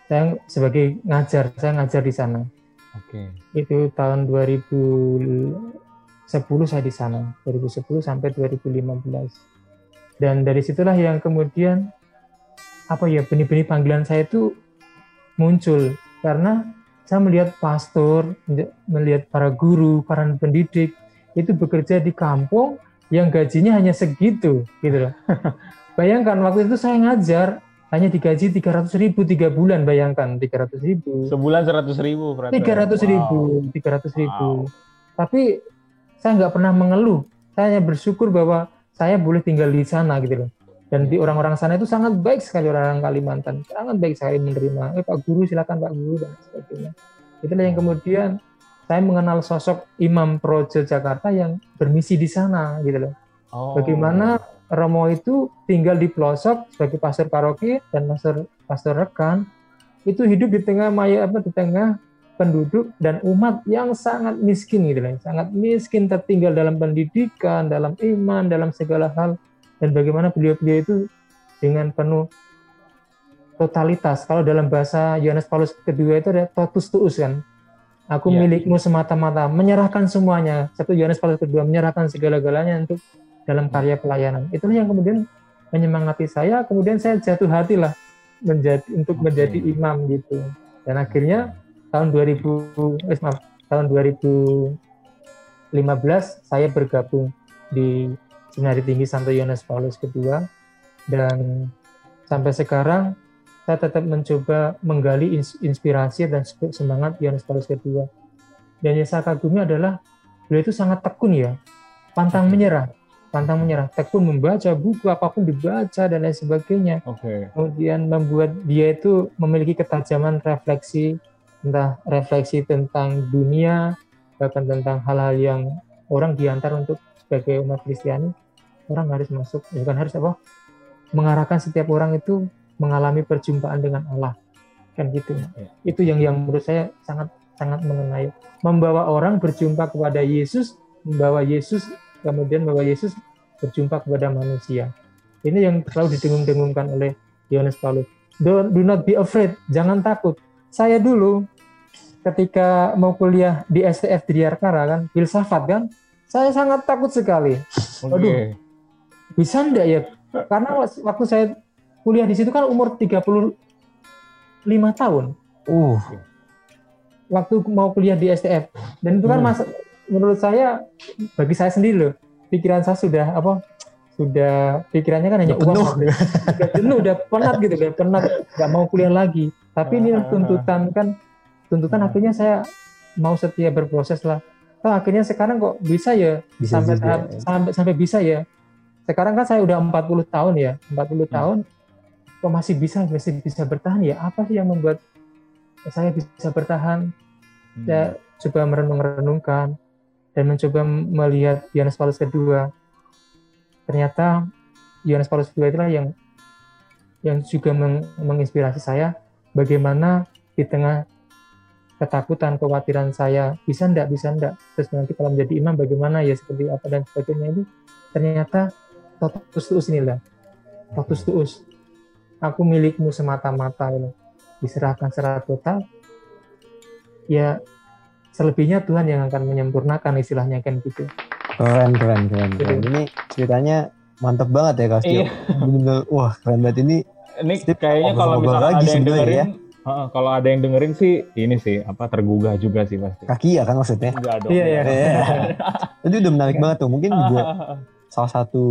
Saya sebagai ngajar saya ngajar di sana. Oke. itu tahun 2010 saya di sana 2010 sampai 2015 dan dari situlah yang kemudian apa ya benih-benih panggilan saya itu muncul. Karena saya melihat pastor melihat para guru para pendidik itu bekerja di kampung yang gajinya hanya segitu gitu loh bayangkan waktu itu saya ngajar hanya digaji 300 ribu tiga bulan bayangkan 300 ribu Sebulan 100 ribu berarti. 300 ribu, 300 ribu. Tapi saya nggak pernah mengeluh. Saya hanya bersyukur bahwa saya boleh tinggal di sana gitu loh. Dan di orang-orang sana itu sangat baik sekali orang Kalimantan, sangat baik sekali menerima. Eh Pak Guru silakan Pak Guru dan sebagainya. Itulah yang kemudian saya mengenal sosok Imam Projo Jakarta yang bermisi di sana gitu loh. Oh. Bagaimana Romo itu tinggal di pelosok sebagai pastor paroki dan pastor pastor rekan itu hidup di tengah maya apa di tengah penduduk dan umat yang sangat miskin gitu loh, sangat miskin tertinggal dalam pendidikan, dalam iman, dalam segala hal dan bagaimana beliau-beliau itu dengan penuh totalitas. Kalau dalam bahasa Yohanes Paulus kedua itu ada totus tuus kan. Aku Ya. milikmu semata-mata, menyerahkan semuanya. Satu Yohanes Paulus kedua menyerahkan segala-galanya untuk dalam karya pelayanan. Itulah yang kemudian menyemangati saya. Kemudian saya jatuh hati lah menjadi untuk Oke. menjadi imam gitu. Dan akhirnya tahun 2000 eh, maaf, tahun 2015 saya bergabung di Seminari Tinggi Santo Yohanes Paulus kedua. Dan sampai sekarang saya tetap mencoba menggali ins- inspirasi dan semangat Yohanes Paulus kedua. Dan yang saya kagumi adalah beliau itu sangat tekun ya, pantang menyerah, pantang menyerah, tekun membaca buku apa pun dibaca dan lain sebagainya. Oke. kemudian membuat dia itu memiliki ketajaman refleksi entah refleksi tentang dunia bahkan tentang hal-hal yang orang diantar untuk sebagai umat Kristiani orang harus masuk bukan harus apa mengarahkan setiap orang itu mengalami perjumpaan dengan Allah kan gitu Ya. itu yang yang menurut saya sangat sangat mengenai membawa orang berjumpa kepada Yesus membawa Yesus kemudian membawa Yesus berjumpa kepada manusia ini yang selalu didengung-dengungkan oleh Yohanes Paulus. Do, do not be afraid, jangan takut. Saya dulu ketika mau kuliah di STF di kan, filsafat kan, saya sangat takut sekali. Oke. Aduh. Bisa enggak ya? Karena waktu saya kuliah di situ kan umur 35 tahun. Uh, Waktu mau kuliah di STF. Dan itu kan Hmm. mas, menurut saya, bagi saya sendiri loh, pikiran saya sudah apa? Sudah pikirannya kan hanya Udah uang. penuh. udah jenuh, udah penat gitu, udah penat, nggak mau kuliah lagi. Tapi ini Ah. tuntutan kan, tuntutan akhirnya saya mau setia berproses lah. Oh, akhirnya sekarang kok bisa ya bisa sampai juga. tahap, sampai sampai bisa ya. Sekarang kan saya udah 40 tahun ya, 40 Hmm. tahun kok masih bisa masih bisa bertahan ya? Apa sih yang membuat saya bisa bertahan? Hmm. Saya coba merenung-renungkan dan mencoba melihat Yohanes Paulus kedua. Ternyata Yohanes Paulus kedua itulah yang yang juga meng- menginspirasi saya bagaimana di tengah ketakutan, kekhawatiran saya bisa ndak, bisa ndak, terus nanti kalau menjadi imam bagaimana ya seperti apa dan sebagainya itu ternyata totus tuus inilah, totus tuus. Aku milikmu semata-mata, gitu. diserahkan secara total. Ya selebihnya Tuhan yang akan menyempurnakan istilahnya kan gitu. Keren, keren, keren, keren. Gitu. Ini ceritanya mantep banget ya Kak. Iya. Wah keren banget ini. Ini Steve, kayaknya kalau misalkan lagi ada yang sebenarnya dengerin, ya. Kalau ada yang dengerin sih ini sih apa tergugah juga sih pasti. Kaki ya kan maksudnya. Enggak dong. Iya, iya. Iya. Itu udah menarik banget tuh. Mungkin juga salah satu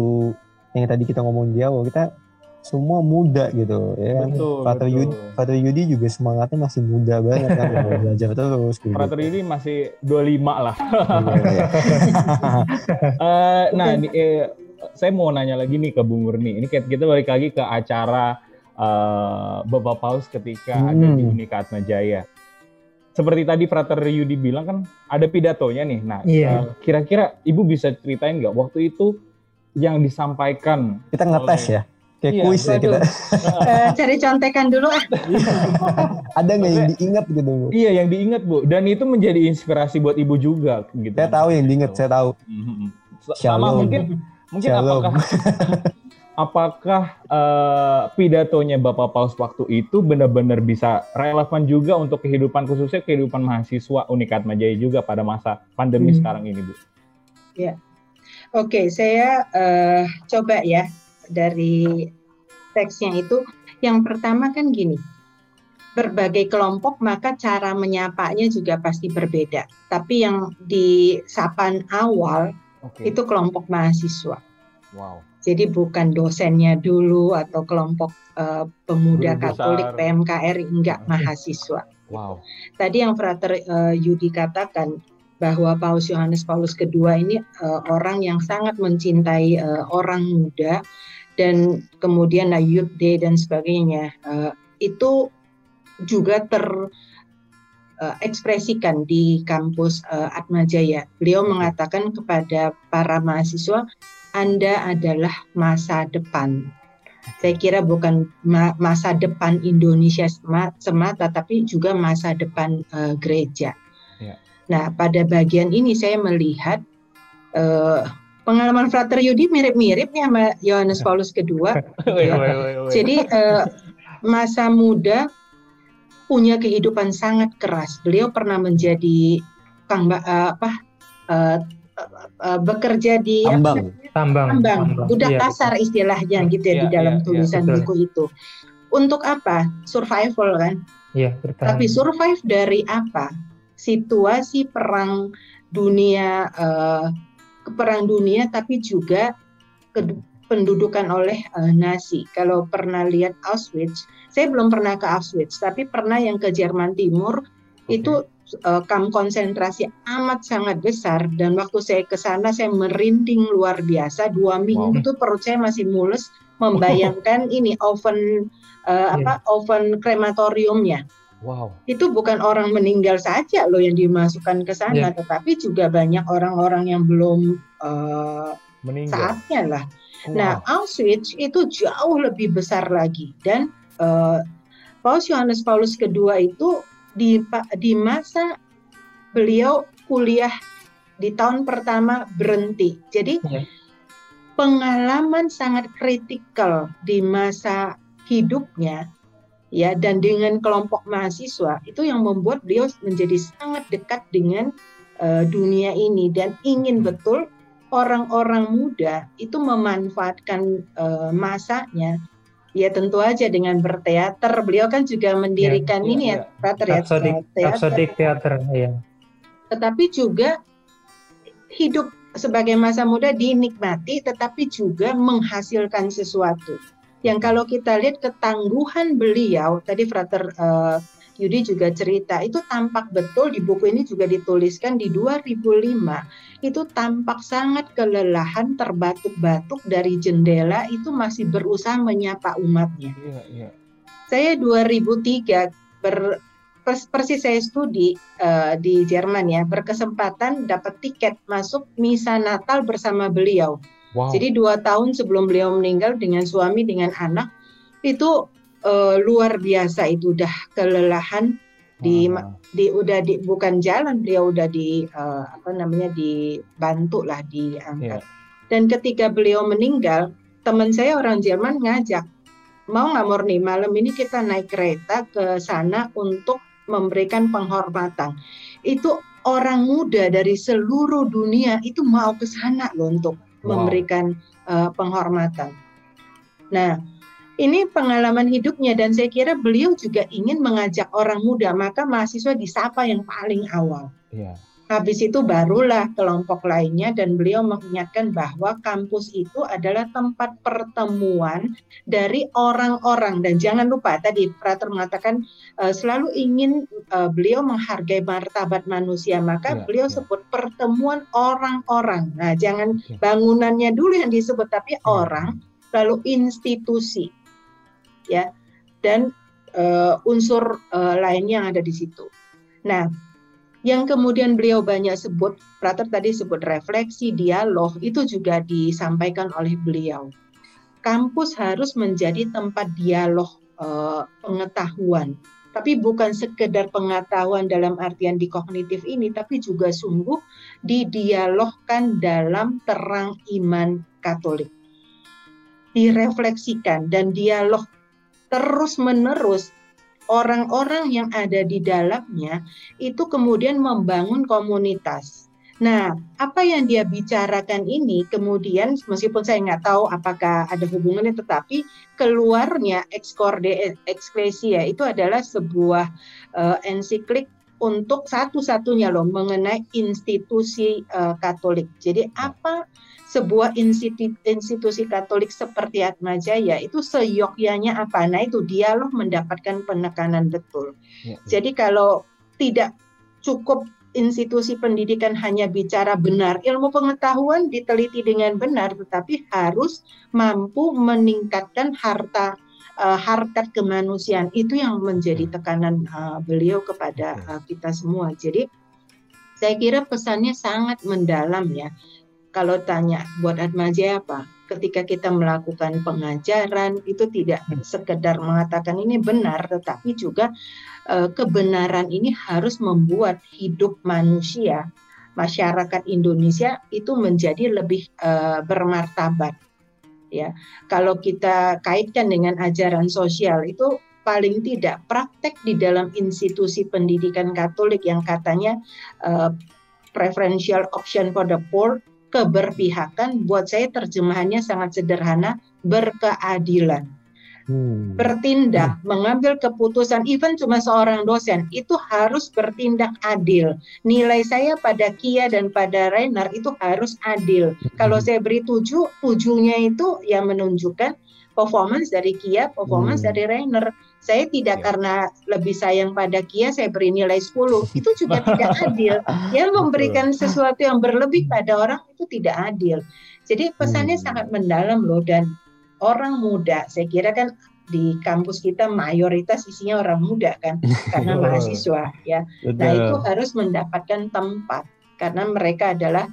yang tadi kita ngomongin di awal kita semua muda gitu ya. kan. Betul, Frater betul. Yudi, Frater Yudi juga semangatnya masih muda banget kan belajar terus gitu. Frater ini masih 25 lah. Iya, iya. Eh, nah, ini, eh, saya mau nanya lagi nih ke Bung Murni. Ini kita balik lagi ke acara eh, Bapak Paus ketika Hmm. ada di Unika Atma Jaya. Seperti tadi Frater Yudi bilang kan ada pidatonya nih. Nah, Iya. eh, kira-kira Ibu bisa ceritain nggak waktu itu yang disampaikan? Kita ngetes ya. Kayak Iya, kuis ya kita. Eh, cari contekan dulu ah. Ada nggak yang diingat gitu Bu? Iya, yang diingat Bu. Dan itu menjadi inspirasi buat Ibu juga. Gitu. Saya tahu yang diingat, saya tahu. Mhm. Sama Shalom. mungkin mungkin Shalom. apakah apakah eh, pidatonya Bapak Paus waktu itu benar-benar bisa relevan juga untuk kehidupan khususnya kehidupan mahasiswa Unikat Majaya juga pada masa pandemi Hmm. sekarang ini Bu. Oke, saya eh, coba ya dari teksnya itu. Yang pertama kan gini, berbagai kelompok maka cara menyapanya juga pasti berbeda. Tapi yang di sapaan awal Oke. itu kelompok mahasiswa. Wow. Jadi bukan dosennya dulu atau kelompok eh, pemuda Guru besar. Katolik PMKRI, enggak Oke. mahasiswa. Wow. Tadi yang Frater eh, Yudi katakan bahwa Paus Yohanes Paulus II ini eh, orang yang sangat mencintai eh, orang muda dan kemudian nah, Youth Day dan sebagainya eh, itu juga terekspresikan di kampus eh, Atmajaya. Beliau mengatakan kepada para mahasiswa, Anda adalah masa depan. Saya kira bukan ma- masa depan Indonesia sema- semata, tapi juga masa depan eh, gereja. Ya. Nah, pada bagian ini saya melihat eh, pengalaman Frater Yudi mirip-mirip nih sama Yohanes Paulus woi, woi. Jadi eh, masa muda punya kehidupan sangat keras. Beliau pernah menjadi kang apa eh, eh, bekerja di Tambang. namanya? Tambang. tambang, budak Iya, kasar istilahnya gitu ya Iya, di dalam iya, iya, tulisan betul. buku itu. Untuk apa? Survival kan. Iya, bertahan. Tapi survive dari apa? Situasi perang dunia, eh, perang dunia, tapi juga pendudukan oleh eh, Nazi. Kalau pernah lihat Auschwitz, saya belum pernah ke Auschwitz, tapi pernah yang ke Jerman Timur itu eh, kamp konsentrasi amat sangat besar dan waktu saya ke sana saya merinding luar biasa dua minggu Wow. itu perut saya masih mules membayangkan ini oven eh, apa oven krematoriumnya Wow. itu bukan orang meninggal saja loh yang dimasukkan ke sana, Ya. tetapi juga banyak orang-orang yang belum eh, Meninggal. saatnya lah. Wow. Nah, Auschwitz itu jauh lebih besar lagi dan eh, Paus Yohanes Paulus II itu di di masa beliau kuliah di tahun pertama berhenti. Jadi Ya. pengalaman sangat kritikal di masa hidupnya ya dan dengan kelompok mahasiswa itu yang membuat beliau menjadi sangat dekat dengan eh, dunia ini dan ingin betul orang-orang muda itu memanfaatkan eh, masanya ya tentu aja dengan berteater beliau kan juga mendirikan Ya, ini ya, ya teater ya teater Theater. Iya. tetapi juga hidup sebagai masa muda dinikmati tetapi juga menghasilkan sesuatu. Yang kalau kita lihat ketangguhan beliau, tadi Frater eh, Yudi juga cerita, itu tampak betul di buku ini juga dituliskan di 2005. Itu tampak sangat kelelahan terbatuk-batuk dari jendela itu masih berusaha menyapa umatnya. Iya, iya. Saya 2003 ber, pers- persis saya studi eh, di Jerman ya, berkesempatan dapat tiket masuk misa Natal bersama beliau. Wow. Jadi dua tahun sebelum beliau meninggal dengan suami dengan anak itu eh, luar biasa itu udah kelelahan di Wah. di udah di bukan jalan beliau udah di eh, apa namanya dibantu lah diangkat. Dan ketika beliau meninggal, teman saya orang Jerman ngajak mau nggak murni malam ini kita naik kereta ke sana untuk memberikan penghormatan. Itu orang muda dari seluruh dunia itu mau ke sana loh untuk Wow. memberikan eh, penghormatan. Nah, ini pengalaman hidupnya dan saya kira beliau juga ingin mengajak orang muda, maka mahasiswa disapa yang paling awal. Iya. Habis itu barulah kelompok lainnya dan beliau mengingatkan bahwa kampus itu adalah tempat pertemuan dari orang-orang dan jangan lupa tadi Prater mengatakan uh, selalu ingin uh, beliau menghargai martabat manusia maka ya, beliau ya. sebut pertemuan orang-orang. Nah, jangan ya. bangunannya dulu yang disebut tapi ya. orang lalu institusi ya dan uh, unsur uh, lainnya yang ada di situ. Nah, yang kemudian beliau banyak sebut, Prater tadi sebut refleksi, dialog, itu juga disampaikan oleh beliau. Kampus harus menjadi tempat dialog eh, pengetahuan, tapi bukan sekedar pengetahuan dalam artian di kognitif ini, tapi juga sungguh didialogkan dalam terang iman Katolik. Direfleksikan dan dialog terus-menerus orang-orang yang ada di dalamnya itu kemudian membangun komunitas. Nah, apa yang dia bicarakan ini kemudian meskipun saya nggak tahu apakah ada hubungannya, tetapi keluarnya Excorde Ecclesia itu adalah sebuah uh, ensiklik untuk satu-satunya loh mengenai institusi uh, Katolik. Jadi apa sebuah institusi, institusi Katolik seperti Atma Jaya itu seyogyanya apa? Nah itu dialog mendapatkan penekanan betul. Ya, ya. Jadi kalau tidak cukup institusi pendidikan hanya bicara benar, ilmu pengetahuan diteliti dengan benar, tetapi harus mampu meningkatkan harta uh, harkat kemanusiaan itu yang menjadi ya. tekanan uh, beliau kepada uh, kita semua. Jadi saya kira pesannya sangat mendalam ya kalau tanya buat Atmaja apa? Ketika kita melakukan pengajaran itu tidak hmm. sekedar mengatakan ini benar, tetapi juga e, kebenaran ini harus membuat hidup manusia, masyarakat Indonesia itu menjadi lebih e, bermartabat. Ya, kalau kita kaitkan dengan ajaran sosial itu paling tidak praktek di dalam institusi pendidikan Katolik yang katanya uh, preferential option for the poor keberpihakan buat saya terjemahannya sangat sederhana berkeadilan hmm. bertindak hmm. mengambil keputusan even cuma seorang dosen itu harus bertindak adil nilai saya pada Kia dan pada Rainer itu harus adil hmm. kalau saya beri tujuh tujuhnya itu yang menunjukkan performance dari Kia performance hmm. dari Rainer saya tidak ya. karena lebih sayang pada Kia saya beri nilai 10. Itu juga tidak adil. Ya memberikan sesuatu yang berlebih pada orang itu tidak adil. Jadi pesannya hmm. sangat mendalam loh dan orang muda. Saya kira kan di kampus kita mayoritas isinya orang muda kan karena mahasiswa ya. Nah, itu harus mendapatkan tempat karena mereka adalah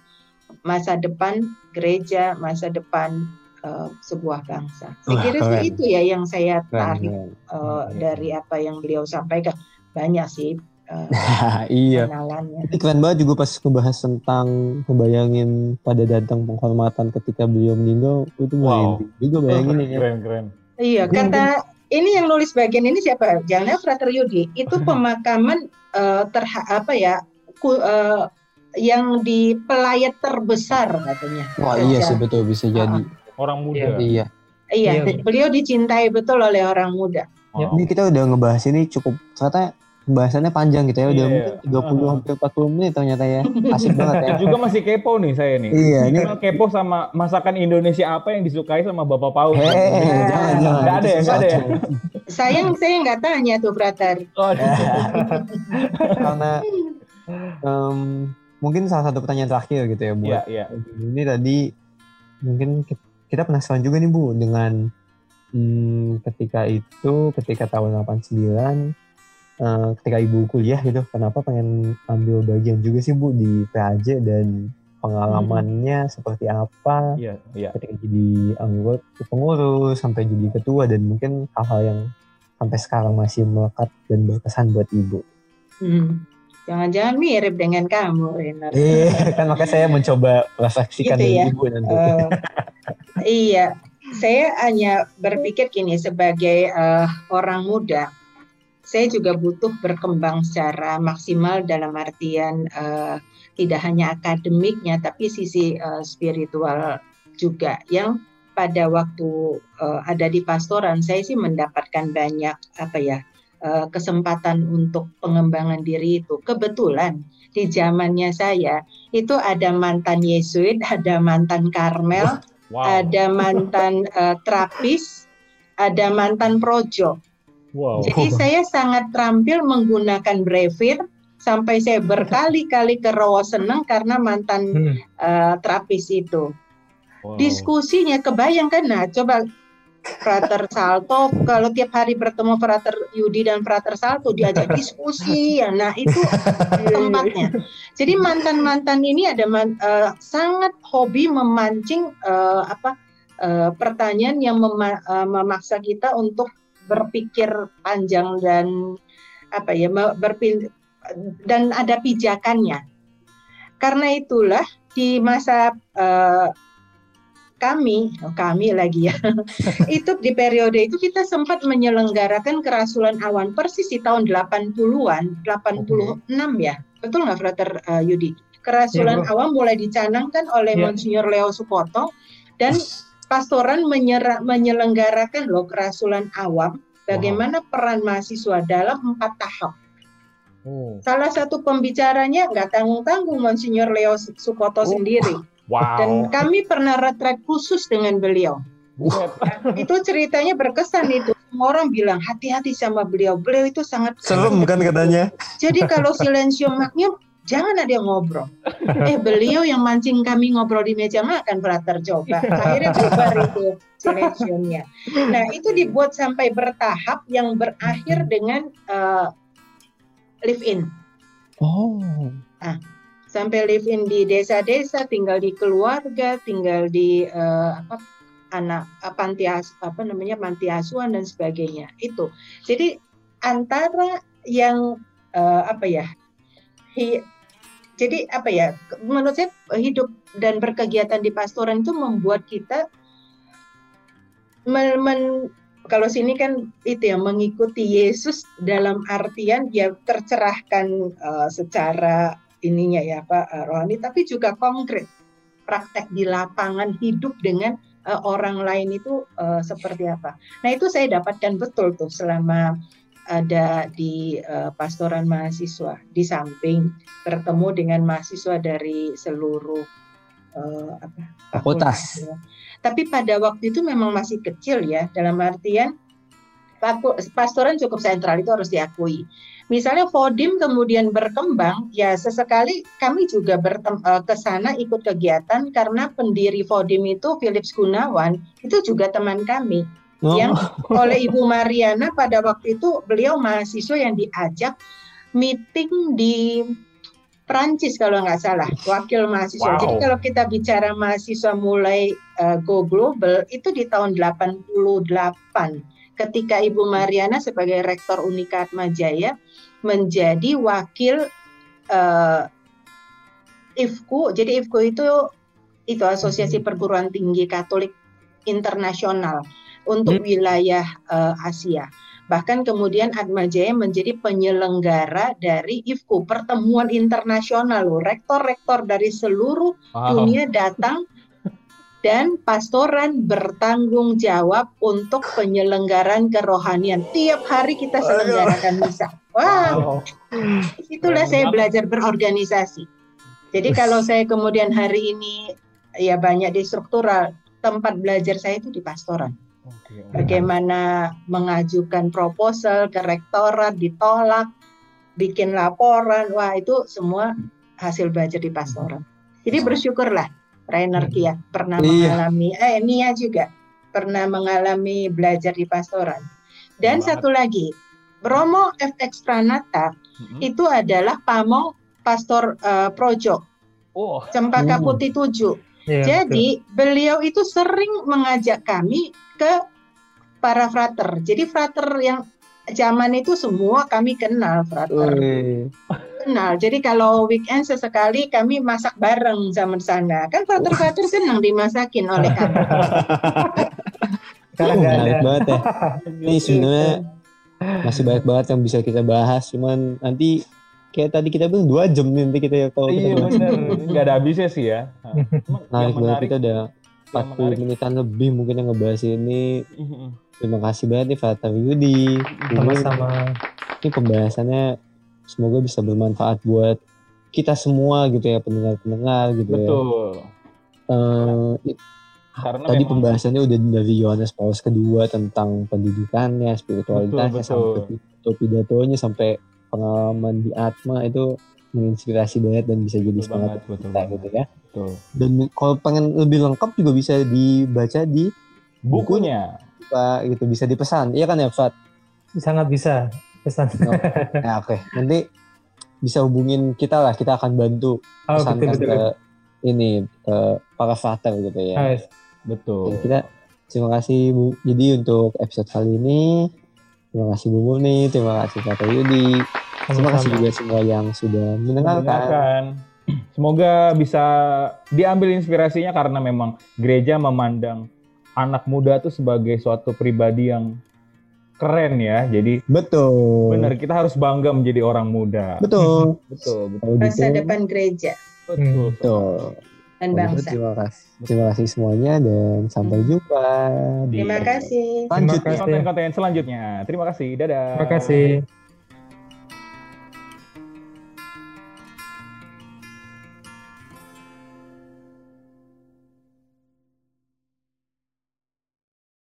masa depan gereja, masa depan uh, sebuah bangsa. Saya kira Wah, itu ya yang saya tarik uh, dari apa yang beliau sampaikan. Banyak sih uh, iya. Ini keren banget juga pas ngebahas tentang ngebayangin pada datang penghormatan ketika beliau meninggal itu wow. juga bayangin ya. Keren keren. Iya kata ini yang nulis bagian ini siapa? Jangan Frater Yudi. Itu pemakaman uh, terha apa ya? Ku, uh, yang di pelayat terbesar katanya. Wah iya sih betul bisa jadi. Uh, orang muda. Iya. Iya, iya. beliau dicintai betul oleh orang muda. Oh. Ini kita udah ngebahas ini cukup ternyata pembahasannya panjang gitu ya udah yeah. mungkin 20 uh. hampir 40 menit ternyata ya. Asik banget ya. Juga masih kepo nih saya nih. Iya, ini kepo sama masakan Indonesia apa yang disukai sama Bapak Paus. Hei, nah, jangan jangan. Enggak ada ya, enggak ada ya. Sayang saya nggak tanya tuh Bratar. Oh, Karena um, mungkin salah satu pertanyaan terakhir gitu ya buat. Yeah, yeah. Ini tadi mungkin kita penasaran juga nih Bu dengan hmm, ketika itu ketika tahun 89 uh, eh, ketika Ibu kuliah gitu kenapa pengen ambil bagian juga sih Bu di PAJ dan pengalamannya hmm. seperti apa yeah, yeah. ketika jadi anggota pengurus sampai jadi ketua dan mungkin hal-hal yang sampai sekarang masih melekat dan berkesan buat Ibu. Hmm. Jangan-jangan mirip dengan kamu, Renar. Iya, kan makanya saya mencoba refleksikan gitu ya? ibu nanti. Uh, iya, saya hanya berpikir gini sebagai uh, orang muda, saya juga butuh berkembang secara maksimal dalam artian uh, tidak hanya akademiknya, tapi sisi uh, spiritual juga yang pada waktu uh, ada di pastoran saya sih mendapatkan banyak apa ya eh, kesempatan untuk pengembangan diri itu. Kebetulan di zamannya saya itu ada mantan Yesuit, ada mantan Karmel, Wow. ada mantan eh, terapis, ada mantan projo. Wow. Jadi saya sangat terampil menggunakan brevir sampai saya berkali-kali ke Rowo seneng karena mantan Hmm. eh, terapis itu. Wow. Diskusinya kebayangkan nah coba Frater Salto kalau tiap hari bertemu Frater Yudi dan Frater Salto diajak diskusi ya nah itu tempatnya. Jadi mantan-mantan ini ada man- eh, sangat hobi memancing eh, apa eh, pertanyaan yang mema- eh, memaksa kita untuk berpikir panjang dan apa ya berpin- dan ada pijakannya. Karena itulah di masa eh, kami, oh, kami lagi ya, itu di periode itu kita sempat menyelenggarakan kerasulan awan persis di tahun 80-an, 86 ya. Betul nggak Frater eh, Yudi? Kerasulan Iya, awam mulai dicanangkan oleh Iya. Monsinyur Leo Sukoto dan pastoran menyera- menyelenggarakan loh kerasulan awam bagaimana peran mahasiswa dalam empat tahap. Oh. Salah satu pembicaranya nggak tanggung-tanggung Monsinyur Leo Sukoto Oh. sendiri. Wow. Dan kami pernah retret khusus dengan beliau. Buset. Itu ceritanya berkesan itu. Semua orang bilang hati-hati sama beliau. Beliau itu sangat Serem kan katanya. Jadi kalau silensium magnum jangan ada yang ngobrol. Eh beliau yang mancing kami ngobrol di meja makan frater coba. Akhirnya bubar itu silensiumnya. Nah itu dibuat sampai bertahap yang berakhir dengan eh, live in. Oh. Sampai live in di desa-desa, tinggal di keluarga, tinggal di eh, apa anak eh, panti apa namanya panti asuhan dan sebagainya. Itu. Jadi antara yang eh, apa ya? hi- jadi apa ya? Menurut saya hidup dan berkegiatan di pastoran itu membuat kita men- men- kalau sini kan itu ya mengikuti Yesus dalam artian dia tercerahkan eh, secara ininya ya Pak eh, rohani tapi juga konkret praktek di lapangan hidup dengan eh, orang lain itu eh, seperti apa. Nah itu saya dapatkan betul tuh selama ada di eh, pastoran mahasiswa di samping bertemu dengan mahasiswa dari seluruh eh, apa, Fakultas. Tapi pada waktu itu memang masih kecil ya dalam artian pastoran cukup sentral itu harus diakui. Misalnya Fodim kemudian berkembang, ya sesekali kami juga eh, ke sana ikut kegiatan karena pendiri Fodim itu Philips Gunawan itu juga teman kami Oh. yang oleh Ibu Mariana pada waktu itu beliau mahasiswa yang diajak meeting di Prancis kalau nggak salah wakil mahasiswa. Wow. Jadi kalau kita bicara mahasiswa mulai eh, go global itu di tahun 88 ketika Ibu Mariana sebagai rektor Unika Atmajaya menjadi wakil eh, IFKU. Jadi IFKU itu itu Asosiasi Perguruan Tinggi Katolik Internasional untuk wilayah eh, Asia. Bahkan kemudian Atmajaya menjadi penyelenggara dari IFKU, pertemuan internasional loh. Rektor-rektor dari seluruh Wow. dunia datang dan pastoran bertanggung jawab untuk penyelenggaran kerohanian. Tiap hari kita selenggarakan misa. Wow, itulah saya belajar berorganisasi. Jadi kalau saya kemudian hari ini ya banyak di struktural, tempat belajar saya itu di pastoran. Oke. Bagaimana mengajukan proposal ke rektorat ditolak, bikin laporan, wah itu semua hasil belajar di pastoran. Jadi bersyukurlah Rainer Kia pernah Iya. mengalami, eh Nia juga pernah mengalami belajar di pastoran. Dan satu lagi, Bromo FX Pranata Mm-mm. itu adalah pamong pastor eh, Projo Oh. Cempaka Hmm. Putih 7. Iya, Jadi beliau itu sering mengajak kami ke para frater. Jadi frater yang zaman itu semua kami kenal frater. Wih. Kenal. Jadi kalau weekend sesekali kami masak bareng sama sana. Kan frater-frater senang dimasakin oleh kami. Ada. Menarik banget ya. Ini sebenarnya masih banyak banget yang bisa kita bahas. Cuman nanti kayak tadi kita bilang dua jam nih nanti kita kalau kita Iya bahas. benar. Nggak ada habisnya sih ya. Nah, yang banget menarik, kita udah 40 menarik. menitan lebih mungkin yang ngebahas ini. Terima kasih banget nih Fatah Yudi. Sama-sama. ini pembahasannya semoga bisa bermanfaat buat kita semua gitu ya pendengar-pendengar gitu ya. Betul. Eh, Karena tadi memang- pembahasannya udah dari Yohanes Paulus kedua tentang pendidikannya, spiritualitasnya, Betul, sampai betul. pidato-pidatonya, sampai pengalaman di Atma itu menginspirasi banget dan bisa jadi betul semangat banget, betul kita banget. gitu ya. Betul. Dan kalau pengen lebih lengkap juga bisa dibaca di Bukunya. Pak gitu bisa dipesan. Iya kan ya, Fat? Sangat bisa pesan. Nah, oke. Nanti bisa hubungin kita lah, kita akan bantu Oh, pesankan betul betul. ke ini ke para father gitu ya. Ah, Betul. Ya, kita terima kasih Bu. Jadi untuk episode kali ini terima kasih Bu Murni, terima kasih Kak Yudi, terima kasih juga semua yang sudah mendengarkan. Mendengarkan. Semoga bisa diambil inspirasinya karena memang gereja memandang anak muda tuh sebagai suatu pribadi yang keren ya. Jadi Betul. benar kita harus bangga menjadi orang muda. Betul. Betul, betul. Kalau gitu, Masa depan gereja Betul. betul. dan bangsa. terima kasih. Terima kasih semuanya dan sampai jumpa di Terima kasih. lanjut Terima kasih. Konten-konten selanjutnya. Terima kasih. Dadah. Terima kasih.